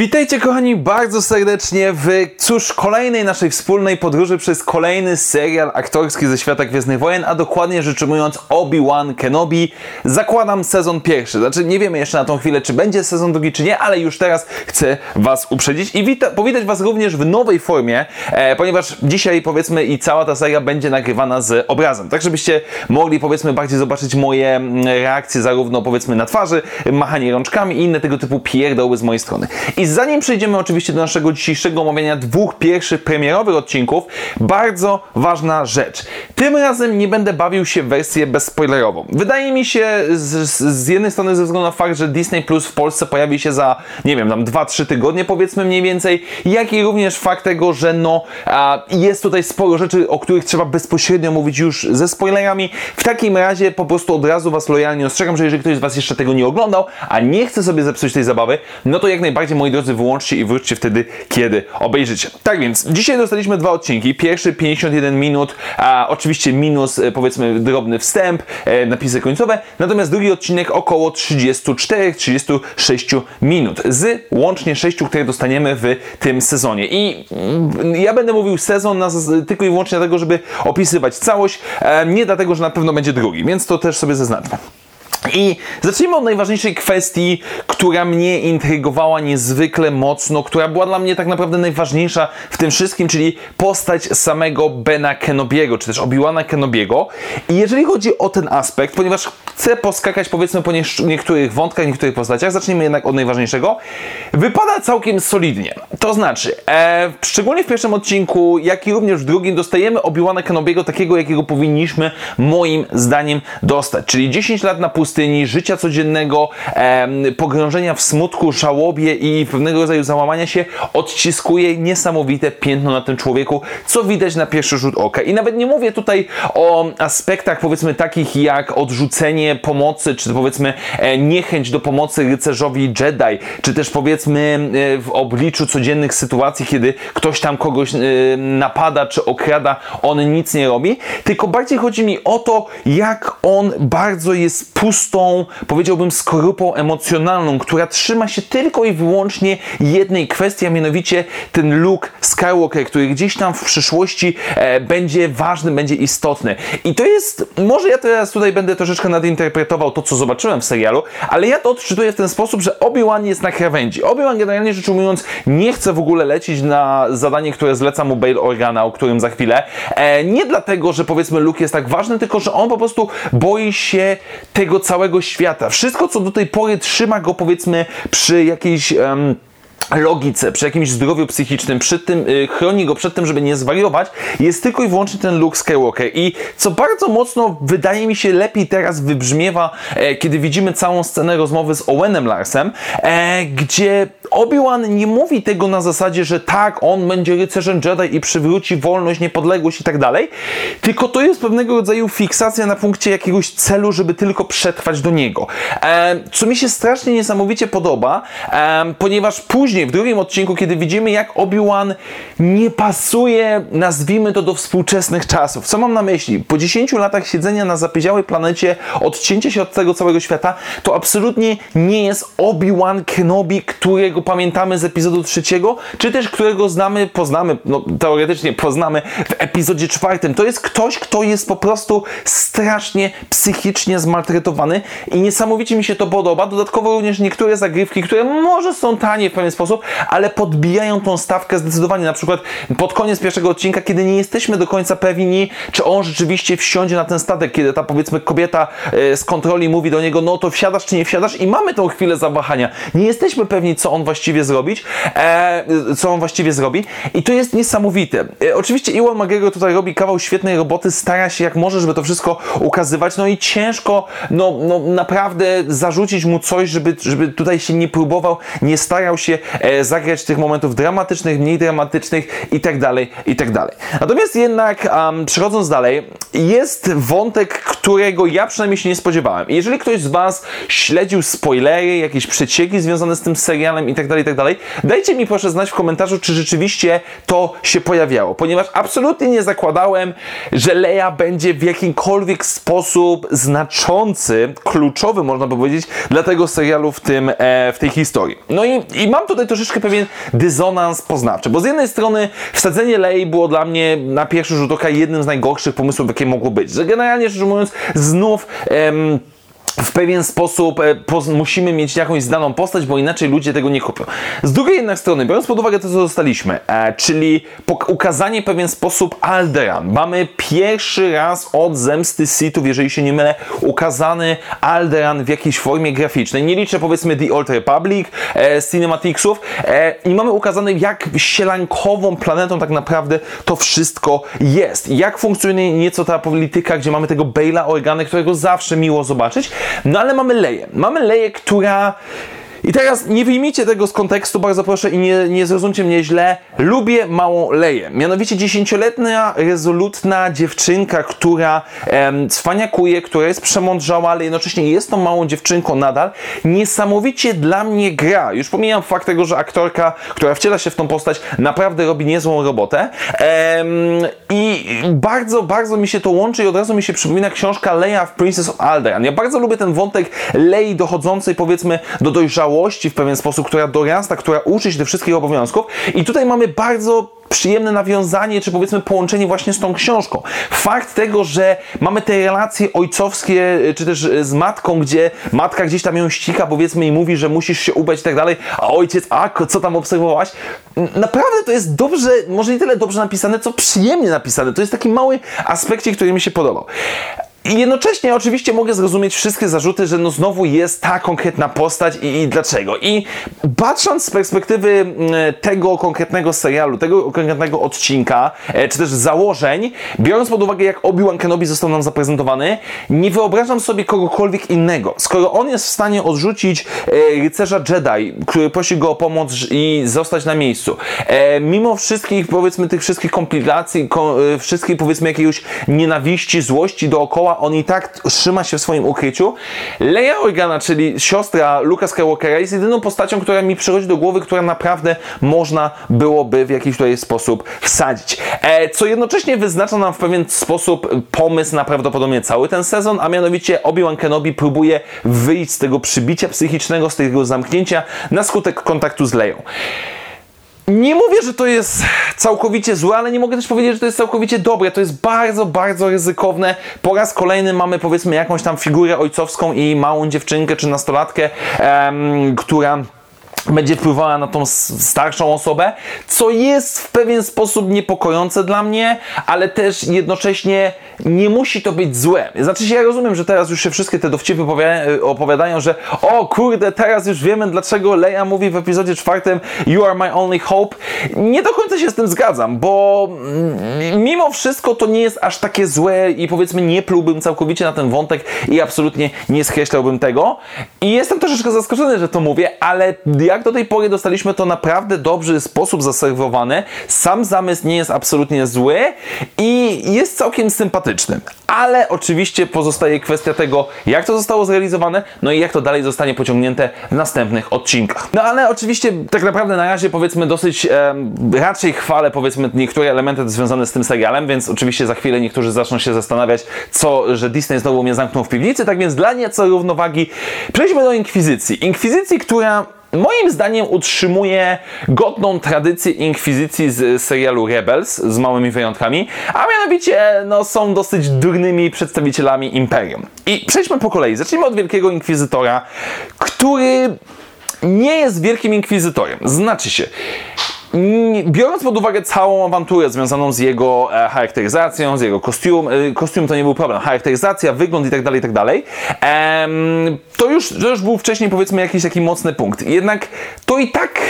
Witajcie kochani bardzo serdecznie w cóż kolejnej naszej wspólnej podróży przez kolejny serial aktorski ze świata Gwiezdnych Wojen, a dokładnie rzecz ujmując Obi-Wan Kenobi. Zakładam sezon pierwszy, znaczy nie wiemy jeszcze na tą chwilę czy będzie sezon drugi czy nie, ale już teraz chcę Was uprzedzić i wita- powitać Was również w nowej formie, e, ponieważ dzisiaj powiedzmy i cała ta seria będzie nagrywana z obrazem, tak żebyście mogli powiedzmy bardziej zobaczyć moje mm, reakcje zarówno powiedzmy na twarzy, machanie rączkami i inne tego typu pierdoły z mojej strony. I zanim przejdziemy oczywiście do naszego dzisiejszego omawiania dwóch pierwszych premierowych odcinków, bardzo ważna rzecz. Tym razem nie będę bawił się w wersję bezspoilerową. Wydaje mi się z, z, z jednej strony ze względu na fakt, że Disney Plus w Polsce pojawi się za, nie wiem, tam 2-3 tygodnie powiedzmy mniej więcej, jak i również fakt tego, że no a, jest tutaj sporo rzeczy, o których trzeba bezpośrednio mówić już ze spoilerami. W takim razie po prostu od razu Was lojalnie ostrzegam, że jeżeli ktoś z Was jeszcze tego nie oglądał, a nie chce sobie zepsuć tej zabawy, no to jak najbardziej, moi drodzy, wyłączcie i wróćcie wtedy, kiedy obejrzycie. Tak więc, dzisiaj dostaliśmy dwa odcinki. Pierwszy 51 minut, a oczywiście minus, e, powiedzmy, drobny wstęp, e, napisy końcowe, natomiast drugi odcinek około 34-36 minut, z łącznie 6, które dostaniemy w tym sezonie. I mm, ja będę mówił sezon na, tylko i wyłącznie dlatego, żeby opisywać całość, e, nie dlatego, że na pewno będzie drugi, więc to też sobie zaznaczmy. I zacznijmy od najważniejszej kwestii, która mnie intrygowała niezwykle mocno, która była dla mnie tak naprawdę najważniejsza w tym wszystkim, czyli postać samego Bena Kenobiego, czy też Obi-Wana Kenobiego. I jeżeli chodzi o ten aspekt, ponieważ chcę poskakać powiedzmy po niektórych wątkach, niektórych postaciach, zacznijmy jednak od najważniejszego, wypada całkiem solidnie. To znaczy, e, szczególnie w pierwszym odcinku, jak i również w drugim, dostajemy Obi-Wana Kenobiego takiego, jakiego powinniśmy moim zdaniem dostać. Czyli 10 lat na pustyni, życia codziennego, pogrążenia w smutku, żałobie i pewnego rodzaju załamania się, odciskuje niesamowite piętno na tym człowieku, co widać na pierwszy rzut oka. I nawet nie mówię tutaj o aspektach powiedzmy takich jak odrzucenie pomocy, czy powiedzmy e, niechęć do pomocy rycerzowi Jedi, czy też powiedzmy e, w obliczu codziennych sytuacji, kiedy ktoś tam kogoś e, napada, czy okrada, on nic nie robi, tylko bardziej chodzi mi o to, jak on bardzo jest powiedziałbym, skorupą emocjonalną, która trzyma się tylko i wyłącznie jednej kwestii, a mianowicie ten Luke Skywalker, który gdzieś tam w przyszłości e, będzie ważny, będzie istotny. I to jest, może ja teraz tutaj będę troszeczkę nadinterpretował to, co zobaczyłem w serialu, ale ja to odczytuję w ten sposób, że Obi-Wan jest na krawędzi. Obi-Wan generalnie rzecz ujmując nie chce w ogóle lecieć na zadanie, które zleca mu Bail Organa, o którym za chwilę. E, nie dlatego, że powiedzmy Luke jest tak ważny, tylko że on po prostu boi się tego całego świata. Wszystko, co do tej pory trzyma go powiedzmy przy jakiejś... em, logice, przy jakimś zdrowiu psychicznym, przy tym y, chroni go przed tym, żeby nie zwariować, jest tylko i wyłącznie ten Luke Skywalker. I co bardzo mocno wydaje mi się lepiej teraz wybrzmiewa, e, kiedy widzimy całą scenę rozmowy z Owenem Larsem, e, gdzie Obi-Wan nie mówi tego na zasadzie, że tak, on będzie rycerzem Jedi i przywróci wolność, niepodległość i tak dalej, tylko to jest pewnego rodzaju fiksacja na punkcie jakiegoś celu, żeby tylko przetrwać do niego. E, co mi się strasznie niesamowicie podoba, e, ponieważ później w drugim odcinku, kiedy widzimy jak Obi-Wan nie pasuje, nazwijmy to do współczesnych czasów. Co mam na myśli? Po 10 latach siedzenia na zapiedziałej planecie, odcięcie się od tego całego świata, to absolutnie nie jest Obi-Wan Kenobi, którego pamiętamy z epizodu trzeciego, czy też którego znamy, poznamy, no teoretycznie poznamy w epizodzie czwartym. To jest ktoś, kto jest po prostu strasznie psychicznie zmaltretowany i niesamowicie mi się to podoba. Dodatkowo również niektóre zagrywki, które może są tanie w pewien sposób, ale podbijają tą stawkę zdecydowanie. Na przykład pod koniec pierwszego odcinka, kiedy nie jesteśmy do końca pewni, czy on rzeczywiście wsiądzie na ten statek, kiedy ta powiedzmy kobieta e, z kontroli mówi do niego, no to wsiadasz czy nie wsiadasz i mamy tą chwilę zawahania. Nie jesteśmy pewni, co on właściwie zrobić, e, co on właściwie zrobi i to jest niesamowite. E, oczywiście Iwan McGregor tutaj robi kawał świetnej roboty, stara się jak może, żeby to wszystko ukazywać, no i ciężko, no, no naprawdę zarzucić mu coś, żeby, żeby tutaj się nie próbował, nie starał się e, zagrać tych momentów dramatycznych, mniej dramatycznych i tak dalej, i tak dalej. Natomiast jednak, um, przechodząc dalej, jest wątek, którego ja przynajmniej się nie spodziewałem. Jeżeli ktoś z Was śledził spoilery, jakieś przecieki związane z tym serialem i tak dalej, i tak dajcie mi proszę znać w komentarzu, czy rzeczywiście to się pojawiało, ponieważ absolutnie nie zakładałem, że Leia będzie w jakimkolwiek sposób znaczący, kluczowy, można by powiedzieć, dla tego serialu w, tym, e, w tej historii. No i, i mam tutaj troszeczkę pewien dysonans poznawczy, bo z jednej strony wsadzenie Lei było dla mnie na pierwszy rzut oka jednym z najgorszych pomysłów, jakie mogło być. Że generalnie rzecz mówiąc, znów. Em, w pewien sposób e, musimy mieć jakąś znaną postać, bo inaczej ludzie tego nie kupią. Z drugiej jednak strony, biorąc pod uwagę to, co dostaliśmy, e, czyli ukazanie pewien sposób Alderan. Mamy pierwszy raz od Zemsty Sithów, jeżeli się nie mylę, ukazany Alderan w jakiejś formie graficznej. Nie liczę powiedzmy The Old Republic, e, Cinematicsów e, i mamy ukazane jak sielankową planetą tak naprawdę to wszystko jest. Jak funkcjonuje nieco ta polityka, gdzie mamy tego Bale'a Organy, którego zawsze miło zobaczyć, no ale mamy Leję. Mamy Leję, która i teraz nie wyjmijcie tego z kontekstu, bardzo proszę, i nie, nie zrozumcie mnie źle. Lubię małą Leję. Mianowicie dziesięcioletnia, rezolutna dziewczynka, która em, cwaniakuje, która jest przemądrzała, ale jednocześnie jest tą małą dziewczynką nadal. Niesamowicie dla mnie gra. Już pomijam fakt tego, że aktorka, która wciela się w tą postać, naprawdę robi niezłą robotę. Em, I bardzo, bardzo mi się to łączy i od razu mi się przypomina książka Leia w Princess of Alderaan. Ja bardzo lubię ten wątek Lei dochodzącej powiedzmy do dojrzałości w pewien sposób, która dorasta, która uczy się tych wszystkich obowiązków. I tutaj mamy bardzo przyjemne nawiązanie, czy powiedzmy połączenie właśnie z tą książką. Fakt tego, że mamy te relacje ojcowskie, czy też z matką, gdzie matka gdzieś tam ją ścika, powiedzmy i mówi, że musisz się ubrać i tak dalej, a ojciec, a co tam obserwowałaś? Naprawdę to jest dobrze, może nie tyle dobrze napisane, co przyjemnie napisane. To jest taki mały aspekcie, który mi się podobał. I jednocześnie oczywiście mogę zrozumieć wszystkie zarzuty, że no znowu jest ta konkretna postać i, i, dlaczego. I patrząc z perspektywy tego konkretnego serialu, tego konkretnego odcinka, e, czy też założeń, biorąc pod uwagę jak Obi-Wan Kenobi został nam zaprezentowany, nie wyobrażam sobie kogokolwiek innego. Skoro on jest w stanie odrzucić e, rycerza Jedi, który prosi go o pomoc i zostać na miejscu, e, mimo wszystkich, powiedzmy, tych wszystkich komplikacji, ko, wszystkiej, powiedzmy, jakiejś nienawiści, złości dookoła, on i tak trzyma się w swoim ukryciu. Leia Organa, czyli siostra Luka Skywalkera, jest jedyną postacią, która mi przychodzi do głowy, która naprawdę można byłoby w jakiś tutaj sposób wsadzić. E, co jednocześnie wyznacza nam w pewien sposób pomysł na prawdopodobnie cały ten sezon, a mianowicie Obi-Wan Kenobi próbuje wyjść z tego przybicia psychicznego, z tego zamknięcia na skutek kontaktu z Leją. Nie mówię, że to jest całkowicie złe, ale nie mogę też powiedzieć, że to jest całkowicie dobre. To jest bardzo, bardzo ryzykowne. Po raz kolejny mamy powiedzmy jakąś tam figurę ojcowską i małą dziewczynkę czy nastolatkę, em, która będzie wpływała na tą starszą osobę, co jest w pewien sposób niepokojące dla mnie, ale też jednocześnie nie musi to być złe. Znaczy się, ja rozumiem, że teraz już się wszystkie te dowcipy opowiadają, że o kurde, teraz już wiemy, dlaczego Leia mówi w epizodzie czwartym You are my only hope. Nie do końca się z tym zgadzam, bo mm, mimo wszystko to nie jest aż takie złe i powiedzmy nie plułbym całkowicie na ten wątek i absolutnie nie skreślałbym tego. I jestem troszeczkę zaskoczony, że to mówię, ale ja jak do tej pory dostaliśmy to naprawdę dobry sposób zaserwowane. Sam zamysł nie jest absolutnie zły i jest całkiem sympatyczny. Ale oczywiście pozostaje kwestia tego, jak to zostało zrealizowane, no i jak to dalej zostanie pociągnięte w następnych odcinkach. No ale oczywiście tak naprawdę na razie powiedzmy dosyć e, raczej chwalę powiedzmy niektóre elementy związane z tym serialem, więc oczywiście za chwilę niektórzy zaczną się zastanawiać, co, że Disney znowu mnie zamknął w piwnicy, tak więc dla nieco równowagi przejdźmy do Inkwizycji. Inkwizycji, która moim zdaniem utrzymuje godną tradycję inkwizycji z serialu Rebels, z małymi wyjątkami, a mianowicie no, są dosyć durnymi przedstawicielami Imperium. I przejdźmy po kolei. Zacznijmy od Wielkiego Inkwizytora, który nie jest Wielkim Inkwizytorem. Znaczy się, biorąc pod uwagę całą awanturę związaną z jego e, charakteryzacją, z jego kostium, e, kostium to nie był problem, charakteryzacja, wygląd i tak dalej, tak dalej, to już, to już był wcześniej powiedzmy jakiś taki mocny punkt. Jednak to i tak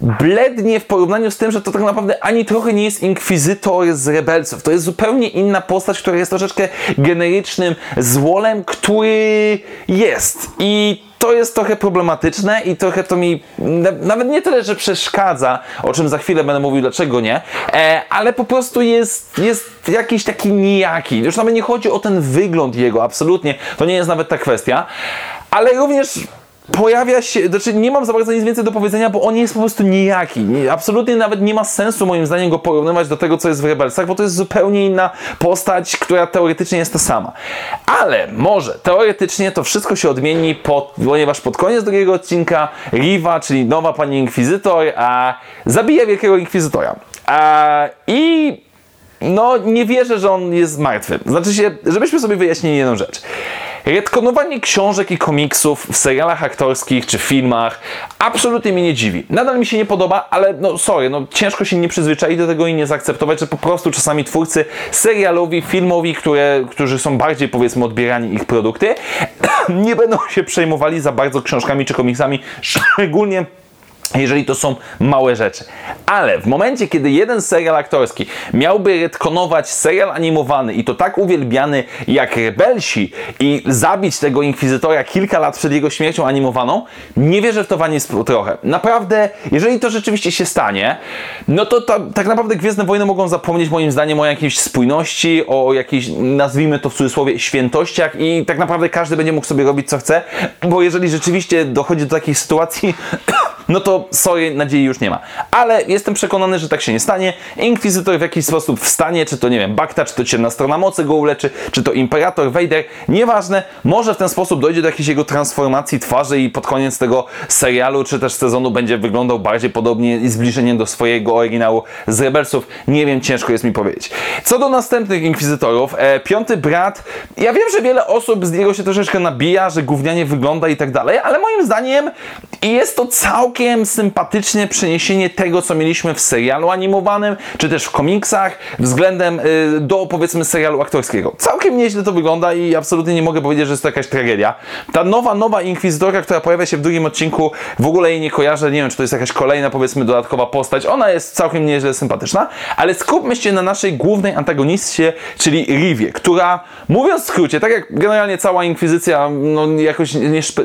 blednie w porównaniu z tym, że to tak naprawdę ani trochę nie jest inkwizytor z rebelców. To jest zupełnie inna postać, która jest troszeczkę generycznym złolem, który jest. I to jest trochę problematyczne i trochę to mi nawet nie tyle, że przeszkadza, o czym za chwilę będę mówił, dlaczego nie, e, ale po prostu jest, jest jakiś taki nijaki. Już nawet nie chodzi o ten wygląd jego, absolutnie, to nie jest nawet ta kwestia, ale również pojawia się, znaczy nie mam za bardzo nic więcej do powiedzenia, bo on jest po prostu nijaki. Absolutnie nawet nie ma sensu moim zdaniem go porównywać do tego, co jest w Rebelsach, bo to jest zupełnie inna postać, która teoretycznie jest ta sama. Ale może teoretycznie to wszystko się odmieni, pod, ponieważ pod koniec drugiego odcinka Riva, czyli nowa pani Inkwizytor, a zabija wielkiego Inkwizytora. A, I no nie wierzę, że on jest martwy. Znaczy się, żebyśmy sobie wyjaśnili jedną rzecz. Retkonowanie książek i komiksów w serialach aktorskich czy filmach absolutnie mnie nie dziwi. Nadal mi się nie podoba, ale no sorry, no ciężko się nie przyzwyczaić do tego i nie zaakceptować, że po prostu czasami twórcy serialowi, filmowi, które, którzy są bardziej powiedzmy odbierani ich produkty, nie będą się przejmowali za bardzo książkami czy komiksami, szczególnie jeżeli to są małe rzeczy. Ale w momencie, kiedy jeden serial aktorski miałby retkonować serial animowany i to tak uwielbiany jak Rebelsi i zabić tego Inkwizytora kilka lat przed jego śmiercią animowaną, nie wierzę w to wani trochę. Naprawdę, jeżeli to rzeczywiście się stanie, no to ta, tak naprawdę Gwiezdne Wojny mogą zapomnieć moim zdaniem o jakiejś spójności, o jakiejś, nazwijmy to w cudzysłowie, świętościach i tak naprawdę każdy będzie mógł sobie robić co chce, bo jeżeli rzeczywiście dochodzi do takiej sytuacji, no to sorry, nadziei już nie ma. Ale jestem przekonany, że tak się nie stanie. Inkwizytor w jakiś sposób wstanie, czy to nie wiem, Bakta, czy to ciemna strona mocy go uleczy, czy to Imperator, Vader, nieważne, może w ten sposób dojdzie do jakiejś jego transformacji twarzy i pod koniec tego serialu, czy też sezonu będzie wyglądał bardziej podobnie i zbliżeniem do swojego oryginału z Rebelsów. Nie wiem, ciężko jest mi powiedzieć. Co do następnych Inkwizytorów, e, piąty brat, ja wiem, że wiele osób z niego się troszeczkę nabija, że gównianie wygląda i tak dalej, ale moim zdaniem jest to całkiem całkiem sympatycznie przeniesienie tego, co mieliśmy w serialu animowanym, czy też w komiksach, względem y, do powiedzmy serialu aktorskiego. Całkiem nieźle to wygląda i absolutnie nie mogę powiedzieć, że jest to jakaś tragedia. Ta nowa, nowa Inkwizytorka, która pojawia się w drugim odcinku, w ogóle jej nie kojarzę, nie wiem, czy to jest jakaś kolejna, powiedzmy, dodatkowa postać. Ona jest całkiem nieźle sympatyczna, ale skupmy się na naszej głównej antagonistie, czyli Rivie, która, mówiąc w skrócie, tak jak generalnie cała Inkwizycja, no jakoś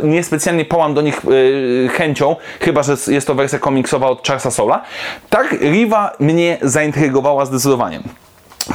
niespecjalnie nie połam do nich yy, chęcią, chyba chyba że jest to wersja komiksowa od Charlesa Sola. Tak, Riva mnie zaintrygowała zdecydowanie.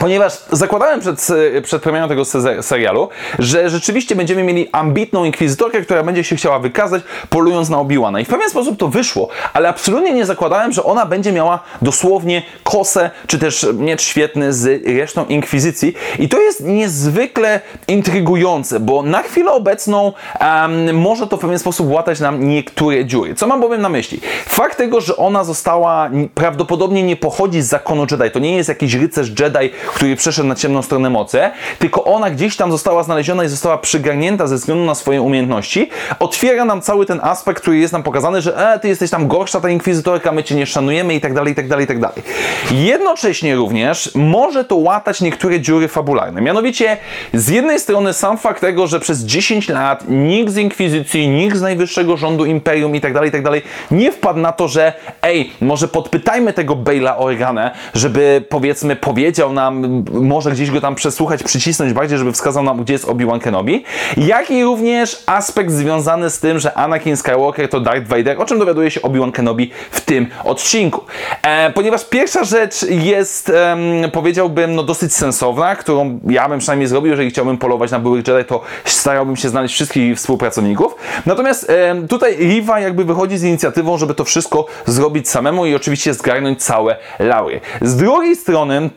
Ponieważ zakładałem przed, przed premierą tego serialu, że rzeczywiście będziemy mieli ambitną inkwizytorkę, która będzie się chciała wykazać, polując na Obi-Wana. I w pewien sposób to wyszło, ale absolutnie nie zakładałem, że ona będzie miała dosłownie kosę, czy też miecz świetny z resztą inkwizycji. I to jest niezwykle intrygujące, bo na chwilę obecną um, może to w pewien sposób łatać nam niektóre dziury. Co mam bowiem na myśli? Fakt tego, że ona została, prawdopodobnie nie pochodzi z zakonu Jedi, to nie jest jakiś rycerz Jedi, który przeszedł na ciemną stronę mocy, tylko ona gdzieś tam została znaleziona i została przygarnięta ze względu na swoje umiejętności, otwiera nam cały ten aspekt, który jest nam pokazany, że e, ty jesteś tam gorsza ta inkwizytorka, my cię nie szanujemy i tak dalej, i tak dalej, i tak dalej. Jednocześnie również może to łatać niektóre dziury fabularne. Mianowicie z jednej strony sam fakt tego, że przez 10 lat nikt z inkwizycji, nikt z najwyższego rządu imperium i tak dalej, i tak dalej nie wpadł na to, że ej, może podpytajmy tego Bale'a Organę, żeby powiedzmy powiedział nam może gdzieś go tam przesłuchać, przycisnąć bardziej, żeby wskazał nam, gdzie jest Obi-Wan Kenobi, jak i również aspekt związany z tym, że Anakin Skywalker to Darth Vader, o czym dowiaduje się Obi-Wan Kenobi w tym odcinku. E, ponieważ pierwsza rzecz jest, e, powiedziałbym, no dosyć sensowna, którą ja bym przynajmniej zrobił, jeżeli chciałbym polować na byłych Jedi, to starałbym się znaleźć wszystkich współpracowników. Natomiast tutaj Riva jakby wychodzi z inicjatywą, żeby to wszystko zrobić samemu i oczywiście zgarnąć całe laury. Z drugiej strony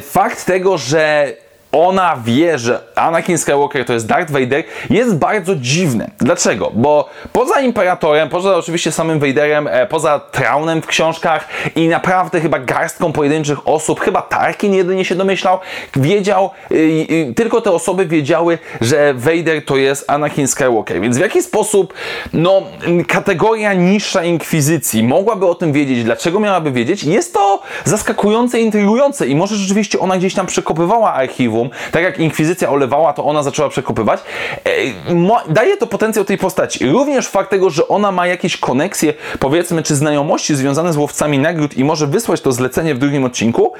fakt tego, że ona wie, że Anakin Skywalker to jest Darth Vader, jest bardzo dziwne. Dlaczego? Bo poza Imperatorem, poza oczywiście samym Vaderem, e, poza Traunem w książkach i naprawdę chyba garstką pojedynczych osób, chyba Tarkin jedynie się domyślał, wiedział, tylko te osoby wiedziały, że Vader to jest Anakin Skywalker. Więc w jaki sposób, no, kategoria niższa Inkwizycji mogłaby o tym wiedzieć? Dlaczego miałaby wiedzieć? Jest to zaskakujące, intrygujące i może rzeczywiście ona gdzieś tam przekopywała archiwum, tak jak Inkwizycja olewała, to ona zaczęła przekopywać. E, daje to potencjał tej postaci. Również fakt tego, że ona ma jakieś koneksje, powiedzmy, czy znajomości związane z łowcami nagród i może wysłać to zlecenie w drugim odcinku,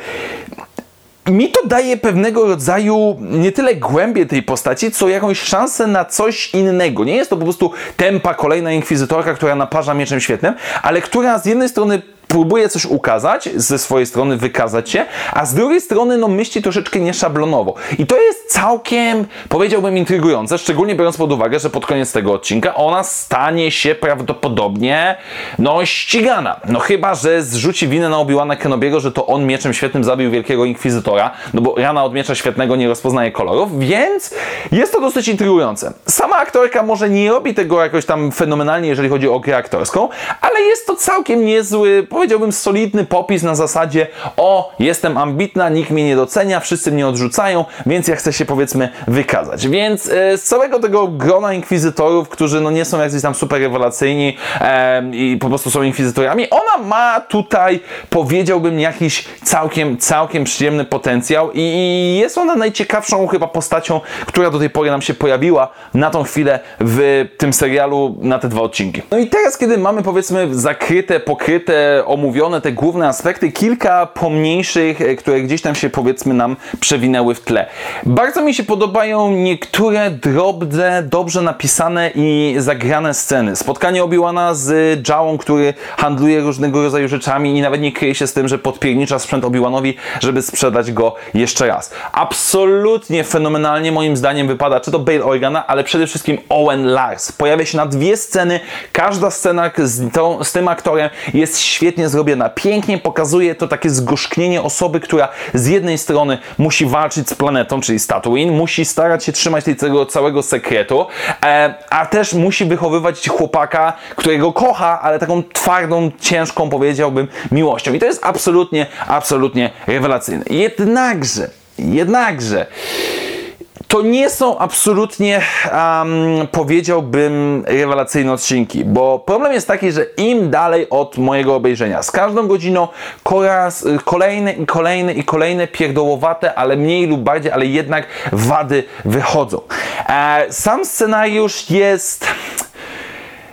mi to daje pewnego rodzaju nie tyle głębię tej postaci, co jakąś szansę na coś innego. Nie jest to po prostu tempa kolejna inkwizytorka, która naparza mieczem świetnym, ale która z jednej strony próbuje coś ukazać, ze swojej strony wykazać się, a z drugiej strony no myśli troszeczkę nieszablonowo. I to jest całkiem, powiedziałbym, intrygujące, szczególnie biorąc pod uwagę, że pod koniec tego odcinka ona stanie się prawdopodobnie no ścigana. No chyba, że zrzuci winę na Obi-Wana Kenobiego, że to on mieczem świetnym zabił wielkiego inkwizytora, no bo rana od miecza świetnego nie rozpoznaje kolorów, więc jest to dosyć intrygujące. Sama aktorka może nie robi tego jakoś tam fenomenalnie, jeżeli chodzi o grę aktorską, ale jest to całkiem niezły, powiedziałbym, solidny popis na zasadzie o, jestem ambitna, nikt mnie nie docenia, wszyscy mnie odrzucają, więc ja chcę się powiedzmy wykazać. Więc e, z całego tego grona inkwizytorów, którzy no nie są jacyś tam super rewelacyjni e, i po prostu są inkwizytorami, ona ma tutaj, powiedziałbym, jakiś całkiem, całkiem przyjemny potencjał i, i jest ona najciekawszą chyba postacią, która do tej pory nam się pojawiła na tą chwilę w tym serialu na te dwa odcinki. No i teraz, kiedy mamy powiedzmy zakryte, pokryte, omówione te główne aspekty, kilka pomniejszych, e, które gdzieś tam się powiedzmy nam przewinęły w tle. Bardzo mi się podobają niektóre drobne, dobrze napisane i zagrane sceny. Spotkanie Obi-Wana z Jawą, który handluje różnego rodzaju rzeczami i nawet nie kryje się z tym, że podpiernicza sprzęt Obi-Wanowi, żeby sprzedać go jeszcze raz. Absolutnie fenomenalnie moim zdaniem wypada, czy to Bail Organa, ale przede wszystkim Owen Lars. Pojawia się na dwie sceny, każda scena z, tą, z tym aktorem jest świetnie zrobiona. Pięknie pokazuje to takie zgorzknienie osoby, która z jednej strony musi walczyć z planetą, czyli z musi starać się trzymać tego całego sekretu, e, a też musi wychowywać chłopaka, którego kocha, ale taką twardą, ciężką, powiedziałbym, miłością. I to jest absolutnie, absolutnie rewelacyjne. Jednakże, jednakże, to nie są absolutnie, um, powiedziałbym, rewelacyjne odcinki, bo problem jest taki, że im dalej od mojego obejrzenia, z każdą godziną kolejne i kolejne i kolejne pierdołowate, ale mniej lub bardziej, ale jednak wady wychodzą. E, sam scenariusz jest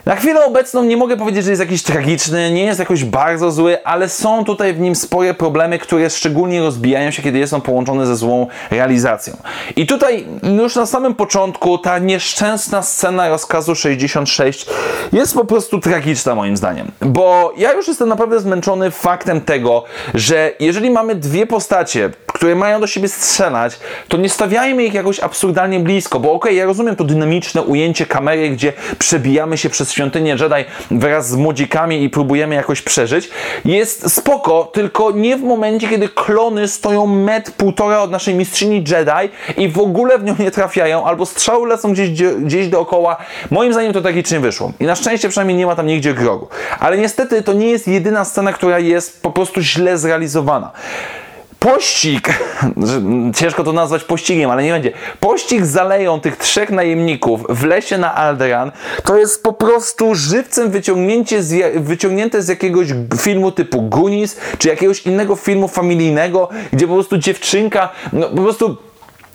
na chwilę obecną nie mogę powiedzieć, że jest jakiś tragiczny, nie jest jakoś bardzo zły, ale są tutaj w nim spore problemy, które szczególnie rozbijają się, kiedy są połączone ze złą realizacją. I tutaj już na samym początku ta nieszczęsna scena rozkazu 66 jest po prostu tragiczna moim zdaniem. Bo ja już jestem naprawdę zmęczony faktem tego, że jeżeli mamy dwie postacie, które mają do siebie strzelać, to nie stawiajmy ich jakoś absurdalnie blisko, bo okej, okay, ja rozumiem to dynamiczne ujęcie kamery, gdzie przebijamy się przez świątynię Jedi wraz z młodzikami i próbujemy jakoś przeżyć, jest spoko, tylko nie w momencie, kiedy klony stoją met półtora od naszej mistrzyni Jedi i w ogóle w nią nie trafiają, albo strzały lecą gdzieś, gdzieś dookoła. Moim zdaniem to tragicznie wyszło. I na szczęście przynajmniej nie ma tam nigdzie grogu. Ale niestety to nie jest jedyna scena, która jest po prostu źle zrealizowana pościg, ciężko to nazwać pościgiem, ale nie będzie. Pościg zaleją tych trzech najemników w lesie na Alderan to jest po prostu żywcem wyciągnięcie z, wyciągnięte z jakiegoś filmu typu Goonies, czy jakiegoś innego filmu familijnego, gdzie po prostu dziewczynka, no po prostu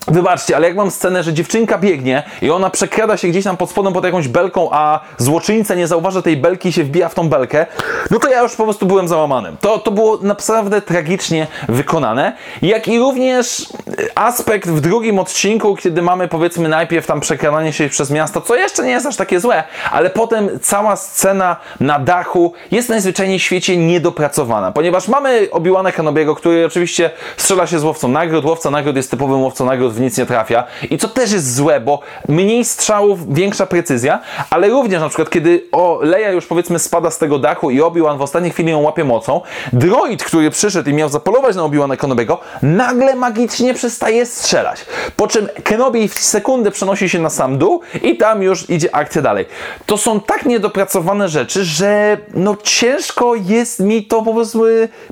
Wybaczcie, ale jak mam scenę, że dziewczynka biegnie i ona przekrada się gdzieś tam pod spodem pod jakąś belką, a złoczyńca nie zauważa tej belki i się wbija w tą belkę, no to ja już po prostu byłem załamany. To, to było naprawdę tragicznie wykonane. Jak i również aspekt w drugim odcinku, kiedy mamy powiedzmy najpierw tam przekradanie się przez miasto, co jeszcze nie jest aż takie złe, ale potem cała scena na dachu jest najzwyczajniej w świecie niedopracowana, ponieważ mamy Obi-Wana Kenobiego, który oczywiście strzela się z łowcą nagród, łowca nagród jest typowym łowcą nagród w nic nie trafia. I co też jest złe, bo mniej strzałów, większa precyzja, ale również na przykład, kiedy o, Leia już powiedzmy spada z tego dachu i Obi-Wan w ostatniej chwili ją łapie mocą, droid, który przyszedł i miał zapolować na Obi-Wana Kenobego, nagle magicznie przestaje strzelać. Po czym Kenobi w sekundę przenosi się na sam dół i tam już idzie akcja dalej. To są tak niedopracowane rzeczy, że no ciężko jest mi to po prostu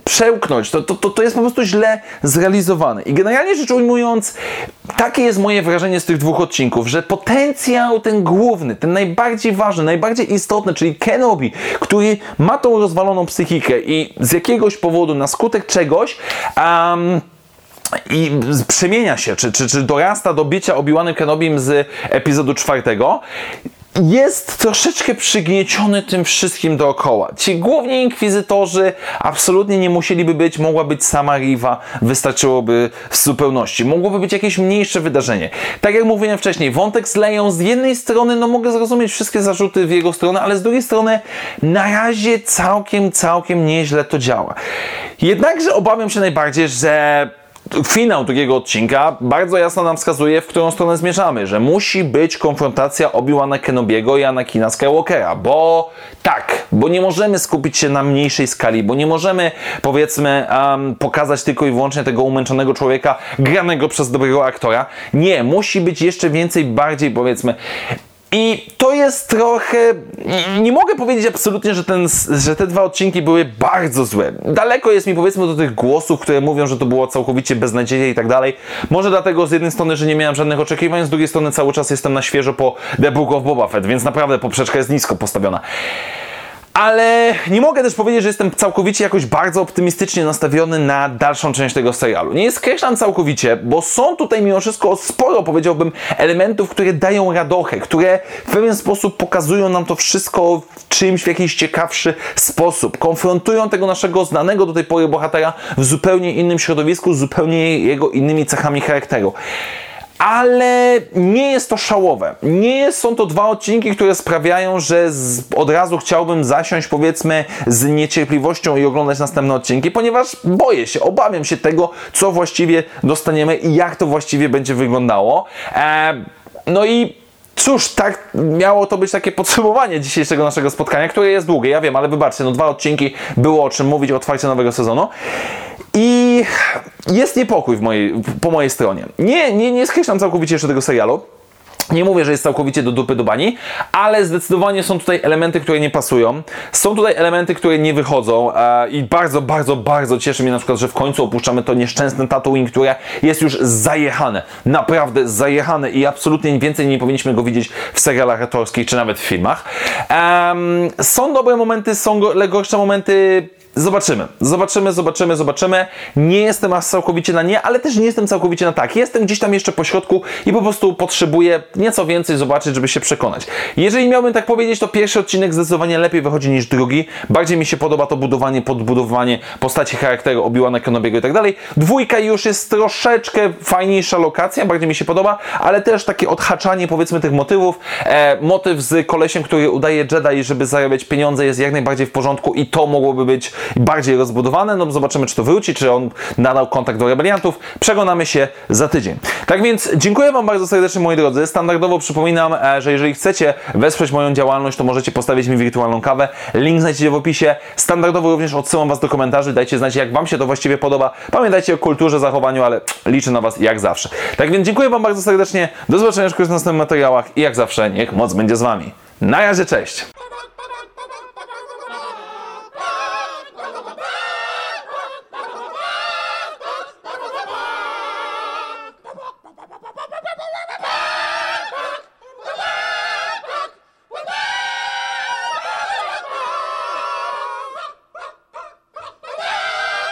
przełknąć. To, to, to, to jest po prostu źle zrealizowane. I generalnie rzecz ujmując, takie jest moje wrażenie z tych dwóch odcinków, że potencjał ten główny, ten najbardziej ważny, najbardziej istotny, czyli Kenobi, który ma tą rozwaloną psychikę i z jakiegoś powodu, na skutek czegoś, um, i przemienia się, czy, czy, czy dorasta do bycia Obi-Wanem Kenobim z epizodu czwartego, jest troszeczkę przygnieciony tym wszystkim dookoła. Ci główni inkwizytorzy absolutnie nie musieliby być, mogła być sama Riva, wystarczyłoby w zupełności. Mogłoby być jakieś mniejsze wydarzenie. Tak jak mówiłem wcześniej, wątek z Leją z jednej strony, no mogę zrozumieć wszystkie zarzuty w jego stronę, ale z drugiej strony na razie całkiem, całkiem nieźle to działa. Jednakże obawiam się najbardziej, że finał drugiego odcinka bardzo jasno nam wskazuje, w którą stronę zmierzamy, że musi być konfrontacja Obi-Wana Kenobiego i Anakina Skywalkera, bo tak, bo nie możemy skupić się na mniejszej skali, bo nie możemy, powiedzmy, um, pokazać tylko i wyłącznie tego umęczonego człowieka granego przez dobrego aktora. Nie, musi być jeszcze więcej, bardziej, powiedzmy, i to jest trochę. Nie mogę powiedzieć absolutnie, że, ten, że te dwa odcinki były bardzo złe. Daleko jest mi powiedzmy do tych głosów, które mówią, że to było całkowicie beznadziejne i tak dalej. Może dlatego z jednej strony, że nie miałem żadnych oczekiwań, z drugiej strony cały czas jestem na świeżo po The Book of Boba Fett, więc naprawdę poprzeczka jest nisko postawiona. Ale nie mogę też powiedzieć, że jestem całkowicie jakoś bardzo optymistycznie nastawiony na dalszą część tego serialu. Nie skreślam całkowicie, bo są tutaj mimo wszystko sporo, powiedziałbym, elementów, które dają radochę, które w pewien sposób pokazują nam to wszystko w czymś w jakiś ciekawszy sposób. Konfrontują tego naszego znanego do tej pory bohatera w zupełnie innym środowisku, zupełnie jego innymi cechami charakteru ale nie jest to szałowe. Nie są to dwa odcinki, które sprawiają, że z, od razu chciałbym zasiąść, powiedzmy, z niecierpliwością i oglądać następne odcinki, ponieważ boję się, obawiam się tego, co właściwie dostaniemy i jak to właściwie będzie wyglądało. E, no i Cóż, tak miało to być takie podsumowanie dzisiejszego naszego spotkania, które jest długie, ja wiem, ale wybaczcie, no dwa odcinki było o czym mówić o otwarciu nowego sezonu. I jest niepokój w mojej, po mojej stronie. Nie, nie, nie skreślam całkowicie jeszcze tego serialu. Nie mówię, że jest całkowicie do dupy do bani, ale zdecydowanie są tutaj elementy, które nie pasują. Są tutaj elementy, które nie wychodzą e, i bardzo, bardzo, bardzo cieszy mnie na przykład, że w końcu opuszczamy to nieszczęsne Tatooine, które jest już zajechane. Naprawdę zajechane i absolutnie więcej nie powinniśmy go widzieć w serialach autorskich czy nawet w filmach. są dobre momenty, są gorsze momenty Zobaczymy, zobaczymy, zobaczymy, zobaczymy. Nie jestem aż całkowicie na nie, ale też nie jestem całkowicie na tak. Jestem gdzieś tam jeszcze po środku i po prostu potrzebuję nieco więcej zobaczyć, żeby się przekonać. Jeżeli miałbym tak powiedzieć, to pierwszy odcinek zdecydowanie lepiej wychodzi niż drugi. Bardziej mi się podoba to budowanie, podbudowanie postaci charakteru Obi-Wana Kenobiego i tak dalej. Dwójka już jest troszeczkę fajniejsza lokacja, bardziej mi się podoba, ale też takie odhaczanie powiedzmy tych motywów. E, motyw z kolesiem, który udaje Jedi, żeby zarabiać pieniądze jest jak najbardziej w porządku i to mogłoby być bardziej rozbudowane. No zobaczymy, czy to wróci, czy on nadał kontakt do rebeliantów. Przekonamy się za tydzień. Tak więc dziękuję Wam bardzo serdecznie, moi drodzy. Standardowo przypominam, e, że jeżeli chcecie wesprzeć moją działalność, to możecie postawić mi wirtualną kawę. Link znajdziecie w opisie. Standardowo również odsyłam Was do komentarzy. Dajcie znać, jak Wam się to właściwie podoba. Pamiętajcie o kulturze, zachowaniu, ale liczę na Was jak zawsze. Tak więc dziękuję Wam bardzo serdecznie. Do zobaczenia już w następnych materiałach i jak zawsze niech moc będzie z Wami. Na razie, cześć!